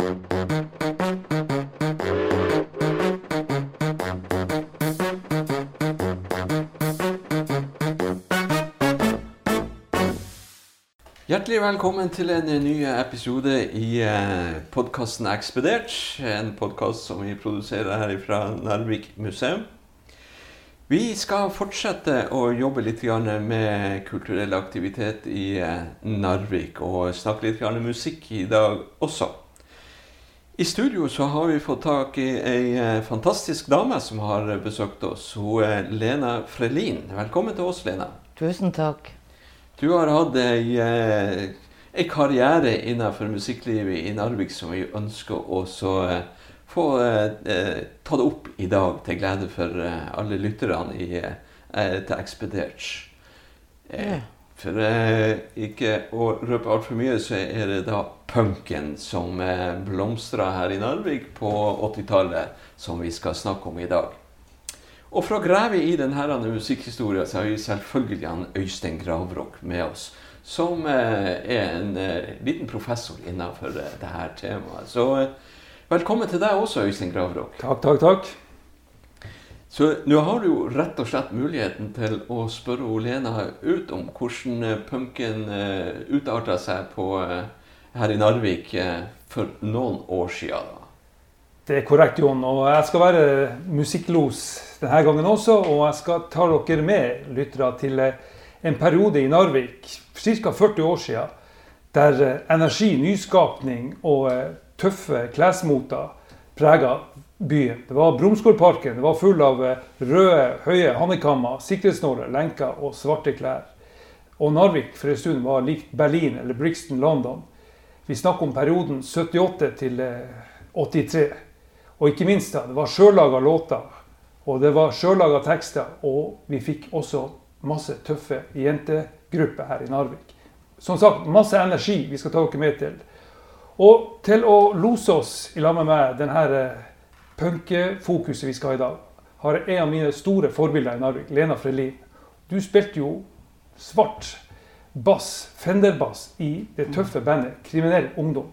Hjertelig velkommen til en ny episode i eh, podkasten Ekspedert. En podkast som vi produserer her fra Narvik museum. Vi skal fortsette å jobbe litt med kulturell aktivitet i eh, Narvik, og snakke litt musikk i dag også. I studio så har vi fått tak i ei eh, fantastisk dame som har besøkt oss. Hun er Lena Frelin. Velkommen til oss, Lena. Tusen takk. Du har hatt ei, eh, ei karriere innenfor musikklivet i Narvik som vi ønsker å få eh, ta det opp i dag, til glede for eh, alle lytterne i, eh, til Ekspedert. Eh, for ikke å røpe altfor mye, så er det da punken som eh, blomstra her i Narvik på 80-tallet, som vi skal snakke om i dag. Og for å grave i denne musikkhistorien så har vi selvfølgelig han Øystein Gravrok med oss. Som eh, er en eh, liten professor innenfor dette temaet. Så velkommen til deg også, Øystein Gravrok. Takk, takk, takk. Så nå har du jo rett og slett muligheten til å spørre Olena ut om hvordan punken utarta seg på, her i Narvik for noen år siden. Det er korrekt, Jon. Og jeg skal være musikklos denne gangen også. Og jeg skal ta dere med, lyttere, til en periode i Narvik ca. 40 år siden, der energi, nyskapning og tøffe klesmoter prega byen. Det var Brumsgårdparken. Det var full av røde, høye hannekammer, sikkerhetsnåler, lenker og svarte klær. Og Narvik for en stund var likt Berlin eller Brixton, London. Vi snakker om perioden 78 til 83. Og ikke minst, da, det var sjøllaga låter. Og det var sjøllaga tekster. Og vi fikk også masse tøffe jentegrupper her i Narvik. Som sagt, masse energi vi skal ta dere med til. Og til å lose oss i lag med meg denne eh, punkefokuset vi skal ha i dag, har jeg en av mine store forbilder i Narvik, Lena Frelin. Du spilte jo svart bass, Fender-bass, i det tøffe bandet Kriminell Ungdom.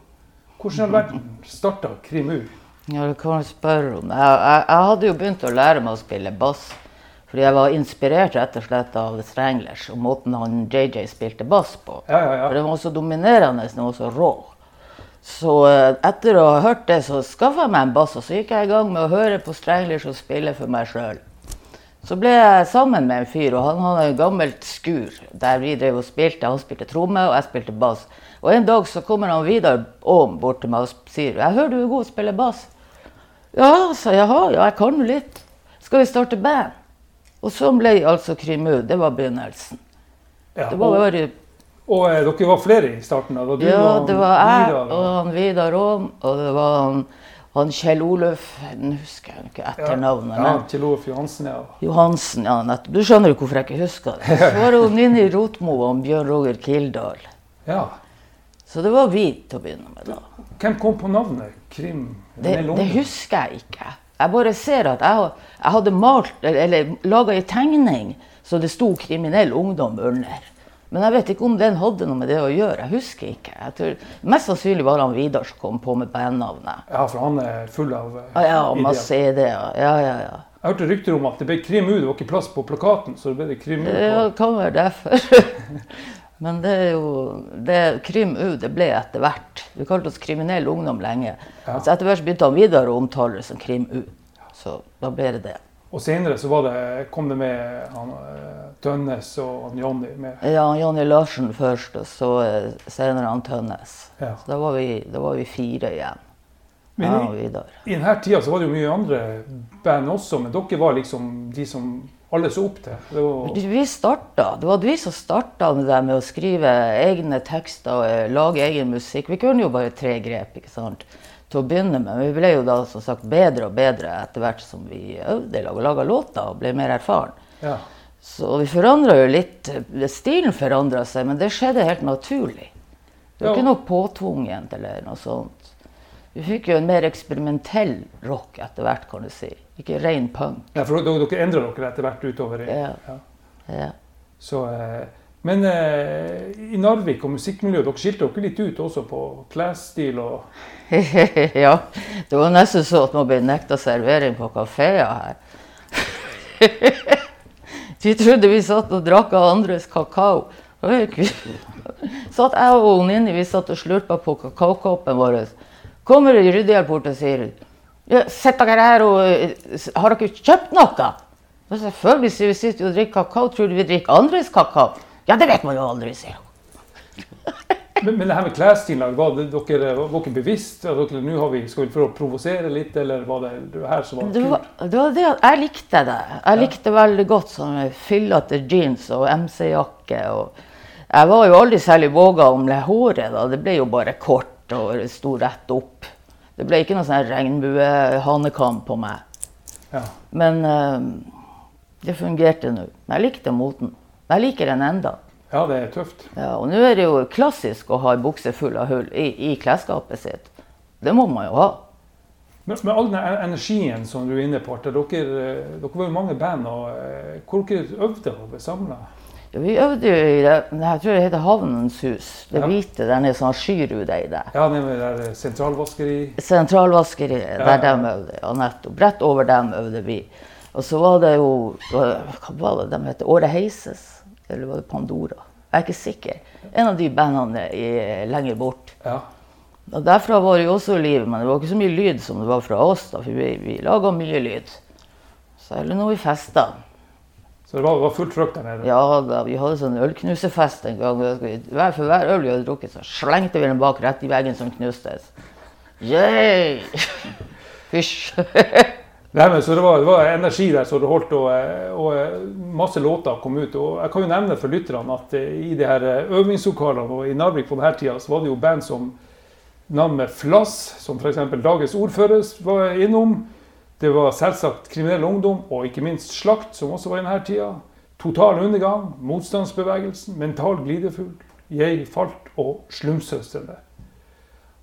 Hvordan har verden starta KrimU? Ja, det kan spørre om. Jeg, jeg, jeg, hadde jo begynt å lære meg å spille bass. Fordi jeg var inspirert rett og slett av Stranglers og måten han JJ spilte bass på. Ja, ja, ja. For Den var så dominerende, den var så rå. Så eh, etter å ha hørt det, så skaffa jeg meg en bass, og så gikk jeg i gang med å høre på Stranglers og spille for meg sjøl. Så ble jeg sammen med en fyr, og han hadde et gammelt skur der vi drev og spilte. Han spilte tromme, og jeg spilte bass. Og en dag så kommer han Vidar Aam bort til meg og sier 'Jeg hører du er god til å spille bass'. Ja, sa jeg. Ja, jeg kan litt. Skal vi starte band? Og så ble altså Krimu. Det var begynnelsen. Ja, det var bare, og eh, dere var flere i starten? Da? Du ja, det var jeg Vidar, og han Vidar Aam, og det var han, han Kjell Oluf husker jeg ikke etternavnet. Ja, men Kjell Oluf Johansen, ja. Johansen, ja, nettopp. Du skjønner jo hvorfor jeg ikke husker det. Så var det Nini Rotmo og Bjørn Roger Kildahl. ja. Så det var vi til å begynne med, da. Hvem kom på navnet Krim? Det, det husker jeg ikke. Jeg bare ser at jeg, jeg hadde malt, eller laga ei tegning så det sto 'kriminell ungdom' under. Men jeg vet ikke om den hadde noe med det å gjøre. Jeg husker ikke. Jeg tror, mest sannsynlig var han Vidar som kom på med bandnavnet. Ja, for han er full av ideer. Ja, ja, masse ideer. Ja, ja, ja. Jeg hørte rykter om at det ble Krim U, det var ikke plass på plakaten, så det ble det Krim U. Det kan være derfor. Men det er jo det, Krim U det ble etter hvert. Vi kalte oss Kriminell ungdom lenge. Ja. Så etter hvert begynte han Vidar å omtale det som Krim U. Så da ble det det. Og senere så var det, kom det med han, eh, Tønnes og han Jonny. Ja, Jonny Larsen først, og så eh, senere han Tønnes. Ja. Så da var, vi, da var vi fire igjen. Men i- I denne tida så var det jo mye andre band også, men dere var liksom de som alle så opp til. Det var, Vi starta, Det var vi som starta det med å skrive egne tekster og eh, lage egen musikk. Vi kunne jo bare tre grep ikke sant, til å begynne med. Vi ble jo da som sagt bedre og bedre etter hvert som vi øvde og laga låter og ble mer erfaren. ja. Så vi forandra jo litt. Stilen forandra seg, men det skjedde helt naturlig. Det var Ja. ikke noe påtvungent eller noe sånt. Vi fikk jo en mer eksperimentell rock etter hvert, kan du si. Ikke ren punk. ja, for dere, endra dere etter hvert utover. i- Ja. Ja. Ja. Så, eh, Men eh, i Narvik og musikkmiljøet, dere skilte dere litt ut også på klesstil og ja, det var nesten så at man ble nekta servering på kafeer her. De trodde vi satt og drakk av andres kakao. Så jeg og Nini vi satt og slurpa på kakaokoppen vår. Kommer ryddehjelp bort og sier ja, Sitter dere her og eh, Har dere kjøpt noe? Selvfølgelig, sier vi sitter og drikker kakao. Tror du vi drikker andres kakao? Ja, det vet man jo aldri, sier. Men, men det her med klesstilen, var det dere var dere bevisst? at dere, nå har vi, skal vi prøve å provosere litt, eller var det det her som var Det kult? var, det var det jeg likte det. Jeg likte veldig godt sånne fyllete jeans og MC-jakke. Jeg var jo aldri særlig våga om det håret. da. Det ble jo bare kort og sto rett opp. Det ble ikke noe sånn regnbue-hanekam på meg. Ja. Men eh, det fungerte nå. Jeg likte moten. Jeg liker den enda. ja, det er tøft. Ja, og nå er det jo klassisk å ha en bukse full av hull i, i klesskapet sitt. Det må man jo ha. Men med all den energien som du er inne på, dere, eh, dere var jo mange band. og eh, Hvor dere øvde dere samla? Ja, vi øvde jo i det, jeg tror det heter Havnens hus. Det Ja. hvite der nede som har skyrude i det. Ja, det der sentralvaskeri. Sentralvaskeri, der Ja, de øvde. Ja, nettopp. Rett over dem øvde vi. Og så var det jo Hva var det de het? Åre Heises? Eller var det Pandora? Jeg er ikke sikker. En av de bandene lenger bort. Ja. Og Derfra var det jo også liv, men det var ikke så mye lyd som det var fra oss. da, for Vi, vi laga mye lyd. Særlig når vi festa. Så det var, var fullt trøkk der nede. Ja da, vi hadde sånn ølknusefest en gang. Hver, for hver øl vi hadde drukket, så slengte vi den bak rett i veggen som knustes. Yay! Fysj. Nei, så det var, det var energi der så det holdt, og, eh, og eh, masse låter kom ut. Og jeg kan jo nevne for lytterne at eh, i de her øvingslokalene og i Narvik på denne tida, så var det jo band som navnet Flass, som f.eks. dagens ordfører var innom. Det var selvsagt Kriminell Ungdom, og ikke minst Slakt, som også var i denne tida. Total undergang, Motstandsbevegelsen, Mental glidefugl, Jeg falt og Slumsøstrene.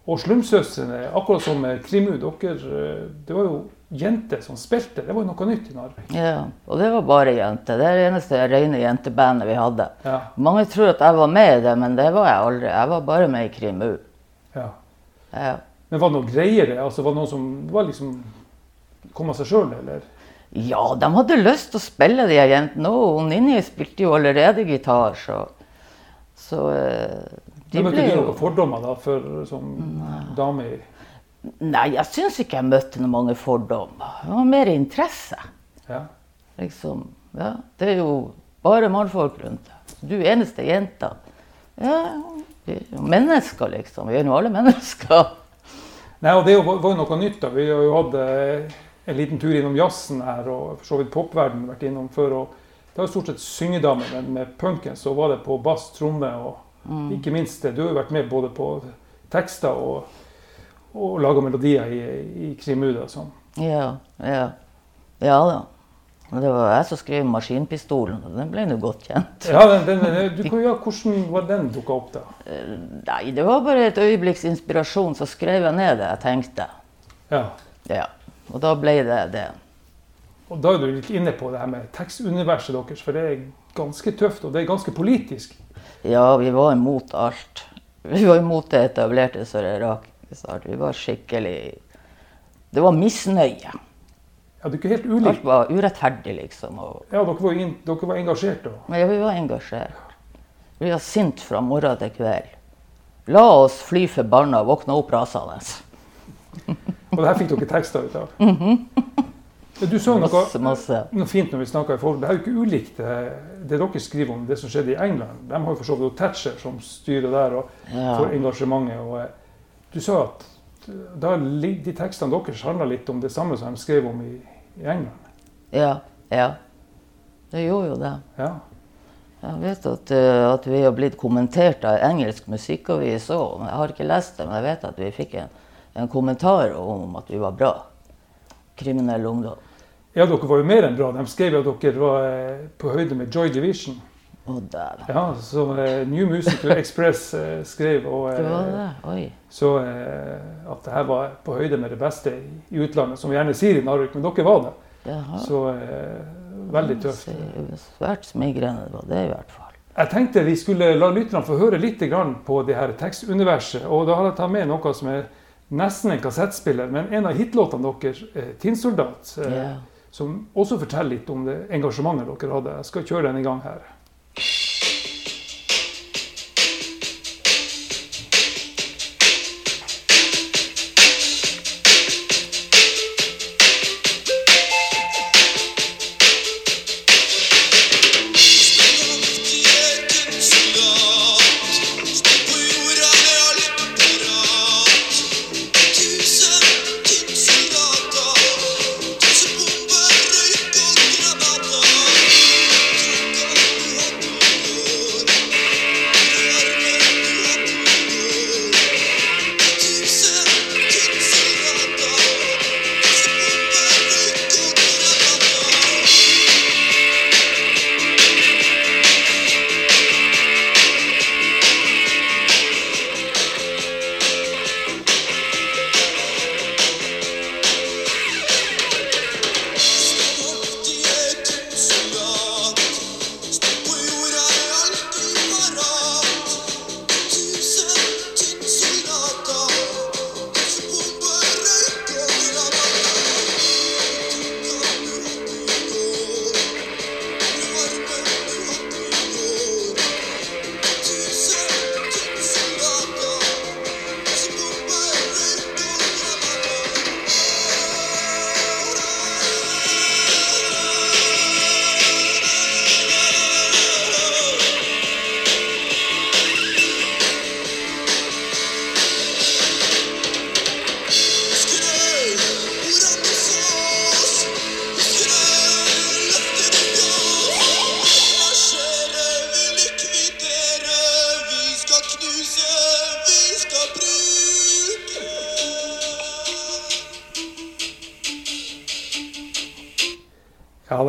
Og Slumsøstrene, akkurat som Krimu, dere, det var jo jenter som spilte. Det var noe nytt i Narvik. Ja, og det var bare jenter. Det er det eneste rene jentebandet vi hadde. Ja, Mange tror at jeg var med i det, men det var jeg aldri. Jeg var bare med i Krimu. ja. Ja. Men var det noe greiere? Altså, var det noen som var liksom kom av seg sjøl, eller? ja, de hadde lyst til å spille, de jentene òg. Ninni spilte jo allerede gitar, så Så ble jo... de møtte ikke noen fordommer da, for, som dame i Nei, jeg syns ikke jeg møtte noen mange fordommer. Det var mer interesse. ja. Liksom. Ja, det er jo bare mannfolk rundt deg. Du eneste jenta. Ja, vi er jo mennesker, liksom. Vi er jo alle mennesker. Nei, og Det var jo noe nytt. da. Vi har jo hatt eh, en liten tur innom jazzen her, og for så vidt popverdenen vært innom før. og Det var stort sett syngedamer, men med punken så var det på bass, tromme og ikke minst det. Du har jo vært med både på tekster og, og laga melodier i, i Krimuda. Sånn. Ja, ja. Ja da. Det var jeg som skrev 'Maskinpistolen', og den ble nå godt kjent. Ja, den, den, du, kan- ja, Hvordan var den dukka opp, da? Nei, det var bare et øyeblikks inspirasjon, så skrev jeg ned det jeg tenkte. Ja. Ja. Og da ble det det. Og Da er du litt inne på det her med tekstuniverset deres, for det er ganske tøft og det er ganske politisk. Ja, vi var imot alt. Vi var imot det etablerte så det rakk. Snart. Vi var skikkelig Det var misnøye. Ja, det er ikke helt ulikt. Alt var urettferdig, liksom. Og, Ja, dere var, in, dere var engasjert da? ja, vi var engasjert. Vi var sint fra morgen til kveld. La oss fly forbanna og våkne opp rasende. Og det her fikk dere tekster ut av. Ja, Du sa noe, Masse, masse. noe fint når vi snakka i forhold. Det er jo ikke ulikt det, det dere skriver om det som skjedde i England. De har jo for så vidt Thatcher som styrer der og Ja. for engasjementet. Og eh, du sa at eh, de tekstene deres handla litt om det samme som de skrev om i, i England. Ja, ja. Det gjorde jo det. Ja. Jeg vet at, eh, at vi har blitt kommentert av engelsk musikkavis òg. Jeg har ikke lest det, men jeg vet at vi fikk en, en kommentar om at vi var bra. Kriminell ungdom. ja, dere var jo mer enn bra. De skrev at dere var eh, på høyde med Joy Division. Dæven. Ja, som uh, New Musical Express uh, skrev. Og, Det var det. Oi. så at det her var på høyde med det beste i, utlandet, som vi gjerne sier i Narvik. Men dere var det. Jaha. Så veldig tøft. Så Svært smigrende var det i hvert fall. Jeg tenkte vi skulle la lytterne få høre litt grann på det her tekstuniverset. Og da har jeg tatt med noe som er nesten en kassettspiller, men en av hitlåtene deres, 'Tinnsoldat', Ja. som også forteller litt om det engasjementet dere hadde. Jeg skal kjøre den i gang her. Shh.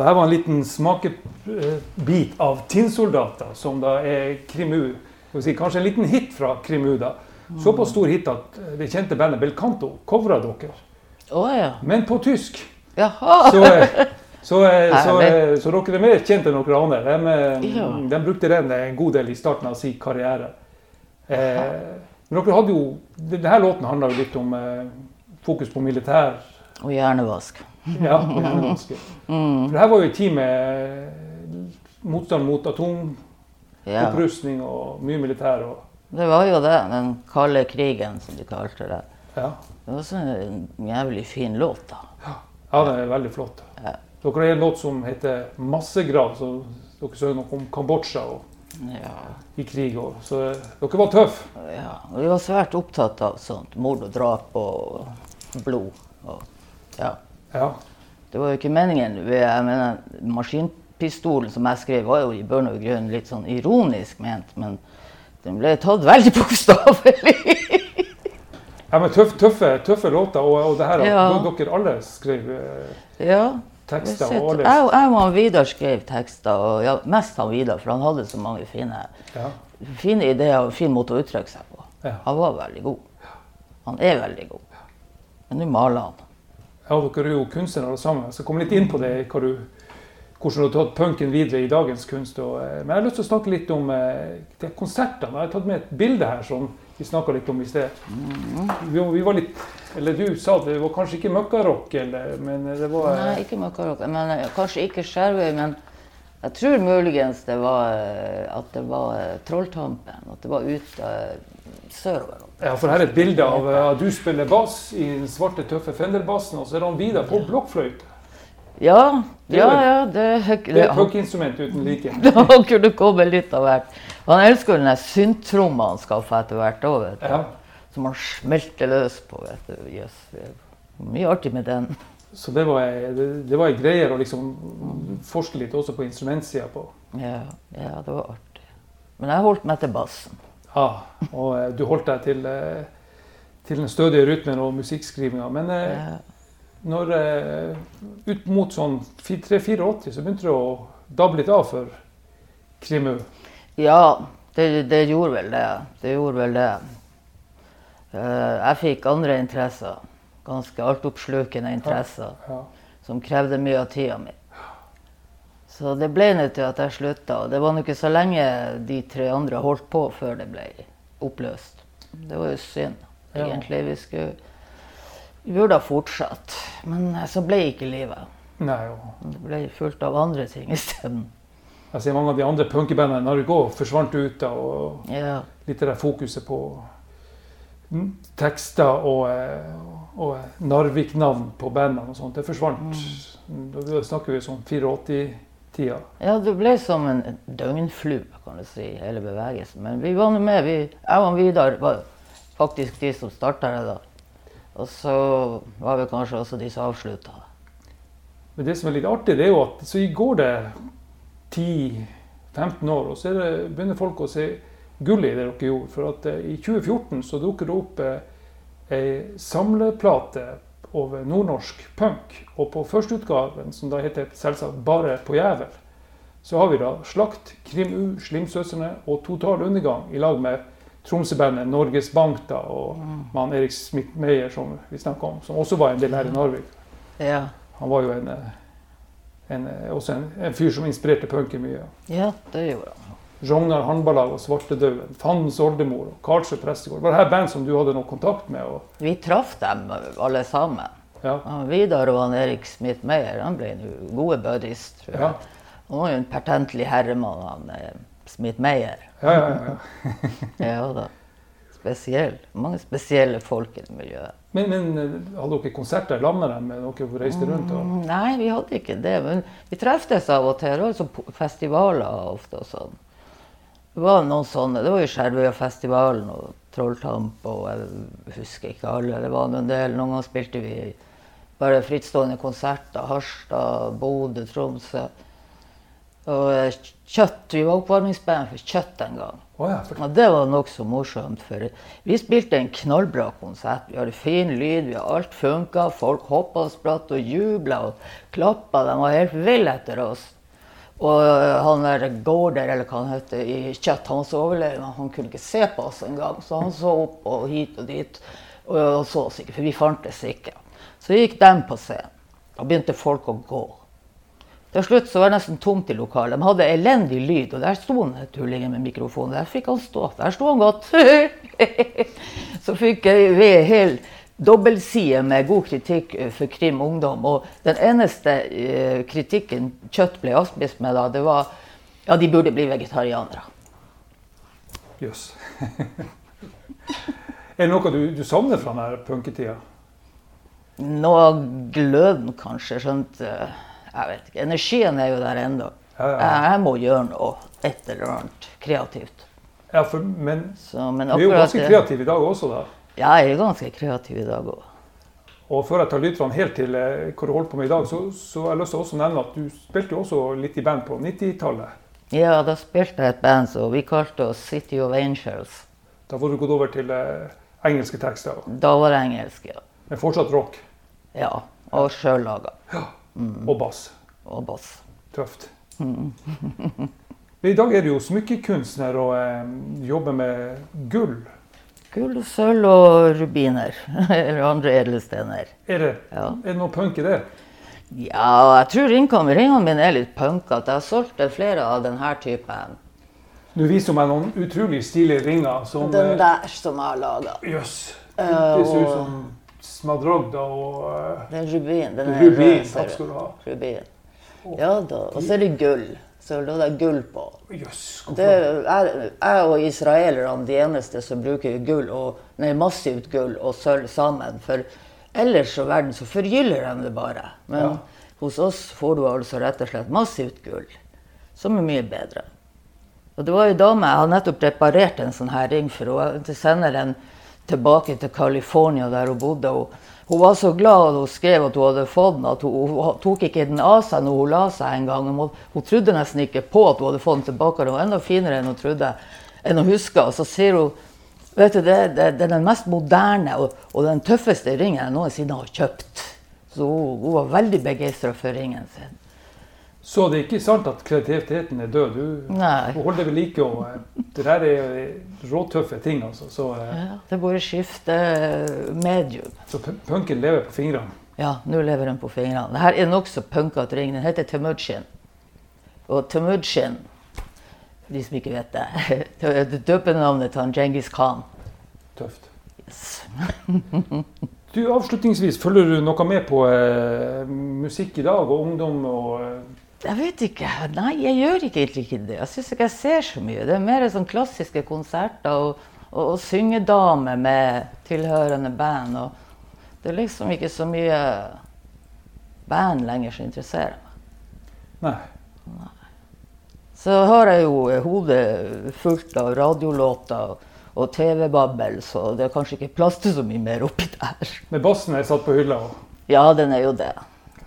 Her var en liten smakebit av Tinnsoldater, som da er Krimu. Si, kanskje en liten hit fra Krimu. da. Såpass stor hit at det kjente bandet Belcanto covra dere. Oh, ja. Men på tysk. Jaha. Så, eh, så, eh, så, eh, så dere er mer kjent enn dere aner. De, eh, Ja. de brukte den en god del i starten av sin karriere. Eh, men dere hadde jo, Denne låten handla jo litt om eh, fokus på militær Og hjernevask. Ja, og hjernevask. For det her var jo en tid med motstand mot Ja. atomopprustning og mye militær. Og, Det var jo det. Den kalde krigen, som de kalte det. ja. Det var også en jævlig fin låt, da. ja, den er veldig flott. Ja. Dere har en låt som heter 'Massegrav'. så Dere sa noe om Kambodsja og Ja. i krig. Og, så eh, dere var tøffe. ja. Og vi var svært opptatt av sånt. Mord og drap og blod. Og, ja. Ja. Det var jo ikke meningen. Jeg mener, maskinpistolen som jeg skrev, var jo i børn og grunn litt sånn ironisk ment, men den ble tatt veldig bokstavelig. ja men tøff, tøffe, tøffe låter. Og, og det her, Ja. dere alle skrev eh, ja. tekster. Jeg, og alle, jeg og han Vidar skrev tekster, og ja, mest han Vidar, for han hadde så mange fine, ja. fine ideer og fin måte å uttrykke seg på. Ja. Han var veldig god. Han er veldig god. Men nå maler han. Ja, dere er jo kunstnere alle sammen. Jeg skal komme litt inn på det, du, hvordan du har tatt punken videre i dagens kunst. Og, eh, men jeg har lyst til å snakke litt om eh, de konsertene. Jeg har tatt med et bilde her som vi snakka litt om i sted. Vi, vi var litt Eller du sa at det var kanskje ikke møkkarock, eller, men det var eh, Nei, ikke møkkarock. Men eh, kanskje ikke Skjervøy, men jeg tror muligens det var eh, at det var eh, Trolltampen. At det var ute eh, sørover. Ja, for her er et bilde av eh, at du spiller bass i den svarte, tøffe Fender-bassen, og så er han Vidar på blokkfløyte. Ja, ja, ja. Det, Det er et punkinstrument uten like. Da kunne komme litt av hvert. Han elsker den synttromma han skaffa etter hvert òg, vet du. Ja. Som han smelter løs på, vet du. Yes. Mye artig med den. Så det var, det, det var en greie å liksom forske litt også på instrumentsida på. Ja, ja, det var artig. Men jeg holdt meg til bassen. Ja, og eh, du holdt deg til, eh, til den stødige rytmen og musikkskrivinga. Men eh, Ja. når ut mot sånn 3-84 så begynte det å dabbe litt av for Krimu. Ja, det, det gjorde vel det. Det gjorde vel det. Jeg fikk andre interesser. Ganske altoppslukende interesser Ja. som krevde mye av tida mi. Så det ble nå til at jeg slutta. Og det var nå ikke så lenge de tre andre holdt på før det ble oppløst. Det var jo synd, egentlig. Vi skulle Vi burde ha fortsatt. Men eh, så ble ikke livet. Nei, jo. Det ble fullt av andre ting isteden. jeg ser mange av de andre punkebandene i Narvik òg forsvant ut av og Ja. litt det fokuset på mm, tekster og, eh, og eh, Narvik-navn på bandene og sånt. Det forsvant. Da snakker vi sånn 84-tida. ja, det ble som en døgnflue, kan du si, hele bevegelsen. Men vi var nå med. Vi, jeg og Vidar var faktisk de som starta det da. Og så var vi kanskje også de som avslutta. Men det som er litt artig, det er jo at så går det 10-15 år, og så det, begynner folk å se gullet i det dere gjorde. For at eh, i 2014 så dukker det opp eh, ei samleplate over nordnorsk punk. Og på førsteutgaven, som da heter selvsagt Bare på jævel, så har vi da Slakt, Krim U, Slimsøstrene og Total Undergang i lag med Tromsø-bandet Norges Bank da, og mann Erik Smith-Meyer, som vi snakka om, som også var en del her i Narvik. Ja. Han var jo en, eh, en, eh, også en, en fyr som inspirerte punken mye. ja, det gjorde han. Rognar Handballag og Svartedauden, Fandens oldemor og Karlsjø prestegård. Var det her band som du hadde noe kontakt med? Og, Vi traff dem alle sammen. ja, Han Vidar og han Erik Smith-Meyer han ble gode buddies, tror jeg. Ja. Han var jo en pertentlig herremann, han eh, Smith-Meyer. ja, ja, ja, ja. Ja da. Spesiell. Mange spesielle folk i det miljøet. Men, men eh, hadde dere konserter sammen med dem? Dere reiste rundt? Og, Mm, Nei, vi hadde ikke det. Men vi treftes av og til. Festivaler ofte og sånn. Det var noen sånne. Det var jo Skjervøyafestivalen og Trolltamp og jeg husker ikke alle. Det var en del. Noen ganger spilte vi bare frittstående konserter. Harstad, Bodø, Tromsø. Og Kjøtt. Vi var oppvarmingsband for Kjøtt en gang. Oh, ja, for, Ja, det var nokså morsomt. For vi spilte en knallbra konsert. Vi hadde fin lyd, vi hadde alt funka. Folk hoppa og spratt og jubla og klappa. De var helt ville etter oss. Og øh, han der Gorder, eller hva han heter, i Chet, han så overlegen. Han kunne ikke se på oss engang. Så han så opp og hit og dit. Og, så oss ikke, for vi fantes ikke. Så gikk de på scenen. Da begynte folk å gå. Til slutt så var det nesten tomt i lokalet. De hadde elendig lyd, og der sto han tullingen med mikrofonen. Der fikk han stå. Der sto han godt. så fikk jeg ved hel dobbeltside med god kritikk eh, for Krim Ungdom. Og den eneste eh, kritikken Kjøtt ble avspist med da, det var ja, de burde bli vegetarianere. jøss. er det noe du, du savner fra den punketida? Noe av gløden, kanskje. Skjønt eh, Jeg vet ikke. Energien er jo der ennå. Ja, ja. Jeg, må gjøre noe. Et eller annet kreativt. Ja, for, men Så, men du er jo ganske kreative kreativ i dag også, da. Ja, jeg er ganske kreativ i dag òg. Og før jeg tar lytterne helt til eh, hva du holder på med i dag, så, så har jeg lyst til å nevne at du spilte jo også litt i band på 90-tallet. Ja, da spilte jeg et band som vi kalte oss City of Angels. Da var du gått over til eh, engelske tekster, Da var det engelsk, ja. men fortsatt rock ja. Og sjøllaga. Ja. Mm. og bass. Og bass. Tøft. Mm. I dag er du jo smykkekunstner og eh, jobber med gull. Gull, sølv og rubiner. Eller andre edelstener. Er det, Ja. er det noe punk i det? ja, jeg tror ringene mine er litt punkete. Jeg har solgt flere av denne typen. Du viser meg noen utrolig stilige ringer som Den eh, der som jeg har laga. Jøss. Yes. Det ser ut som smadrogda og uh, er rubin. Den rubin. rød, Takk skal du ha. Rubin. Ja da. Og så er det gull. Så er det gull på. Det er jeg og israelerne de eneste som bruker gull og, nei, massivt gull og sølv sammen. For ellers i verden så forgyller de det bare. Men Ja. hos oss får du altså rett og slett massivt gull, som er mye bedre. Og det var ei dame Jeg har nettopp reparert en sånn her ring for henne. Jeg sender den tilbake til California, der hun bodde. Og hun var så glad da hun skrev at hun hadde fått den, at hun, hun tok ikke den av seg når hun la seg en gang. Hun, hun trodde nesten ikke på at hun hadde fått den tilbake. Den var enda finere enn hun trodde, enn hun huska. Og så sier hun Vet du, det, det, det er den mest moderne og, og den tøffeste ringen jeg noensinne har kjøpt. Så hun, hun var veldig begeistra for ringen sin. Så det er ikke sant at kreativiteten er død. Du, Nei. holder det ved like. Og, eh, det der er råtøffe ting, altså. Så, eh, Ja, det er bare å skifte medium. så punken lever på fingrene. Ja, nå lever den på fingrene. Dette er nokså punkete ring. Den heter Temujin. Og Temujin, de som ikke vet det, det døpenavnet til Djengis Khan. Tøft. Yes. Du, Avslutningsvis, følger du noe med på eh, musikk i dag og ungdom? og... Eh... Jeg vet ikke. Nei, jeg gjør ikke egentlig ikke det. Jeg syns ikke jeg ser så mye. Det er mer sånn klassiske konserter og, og, og syngedamer med tilhørende band. Og det er liksom ikke så mye band lenger som interesserer meg. Nei. Nei. Så har jeg jo hodet fullt av radiolåter og TV-babbel, så det er kanskje ikke plass til så mye mer oppi der. Men bassen er satt på hylla? Ja, den er jo det.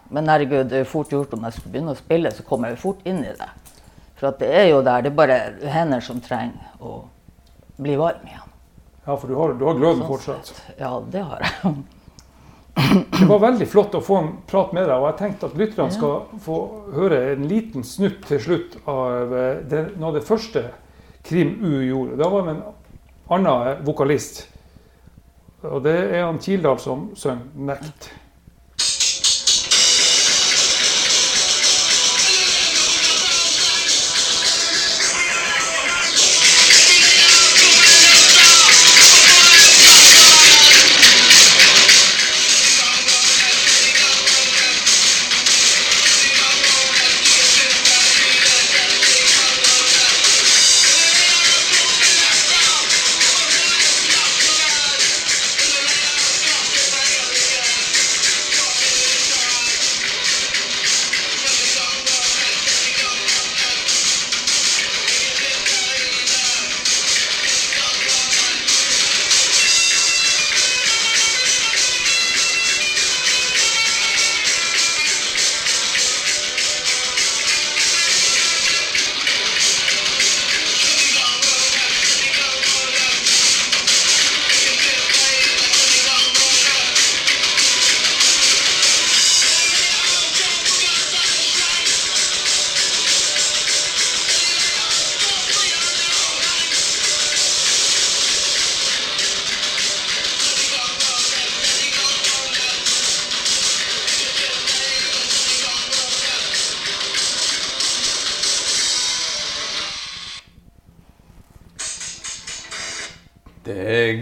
Men herregud, det er fort gjort om jeg skulle begynne å spille, så kommer jeg jo fort inn i det. For det er jo der. Det er bare hender som trenger å bli varm igjen. Ja, for du har, du har gløden Sånn fortsatt? Ja, det har jeg. Det var veldig flott å få en prat med deg. Og jeg tenkte at lytterne skal få høre en liten snutt til slutt av eh, det, noe av det første Krim U gjorde. Da var det en annen vokalist. Og det er han Kildahl som synger 'Nekt'.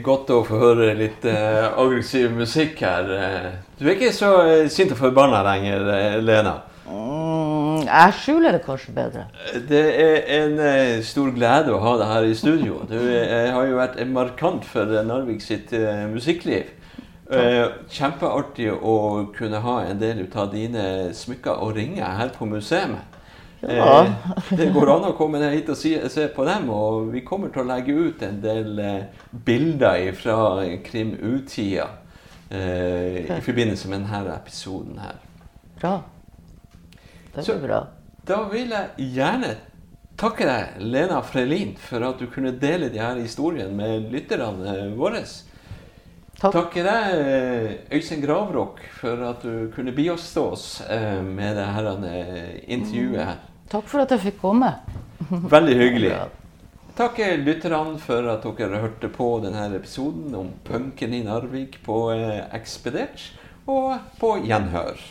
Godt å få høre litt eh, aggressiv musikk her. Eh, Du er ikke så eh, sint og forbanna lenger, eh, Lena. Mm, jeg skjuler det kanskje bedre. Det er en eh, stor glede å ha deg her i studio. Du eh, har jo vært markant for Narvik sitt eh, musikkliv. Kjempeartig å kunne ha en del av dine smykker og ringer her på museet. Ja. Eh, det går an å komme ned hit og si, se på dem, og vi kommer til å legge ut en del eh, bilder fra Krim U-tida eh, i forbindelse med denne episoden her. Bra. Det Så- blir bra. Da vil jeg gjerne takke deg, Lena Frelin, for at du kunne dele de her historiene med lytterne våre. Takk. Takke deg, eh, Øystein Gravråk, for at du kunne bistå oss eh, med det her eh, intervjuet her. Takk for at jeg fikk komme. Veldig hyggelig. Takk lytterne for at dere hørte på denne episoden om punken i Narvik på Ekspedert, og på gjenhør.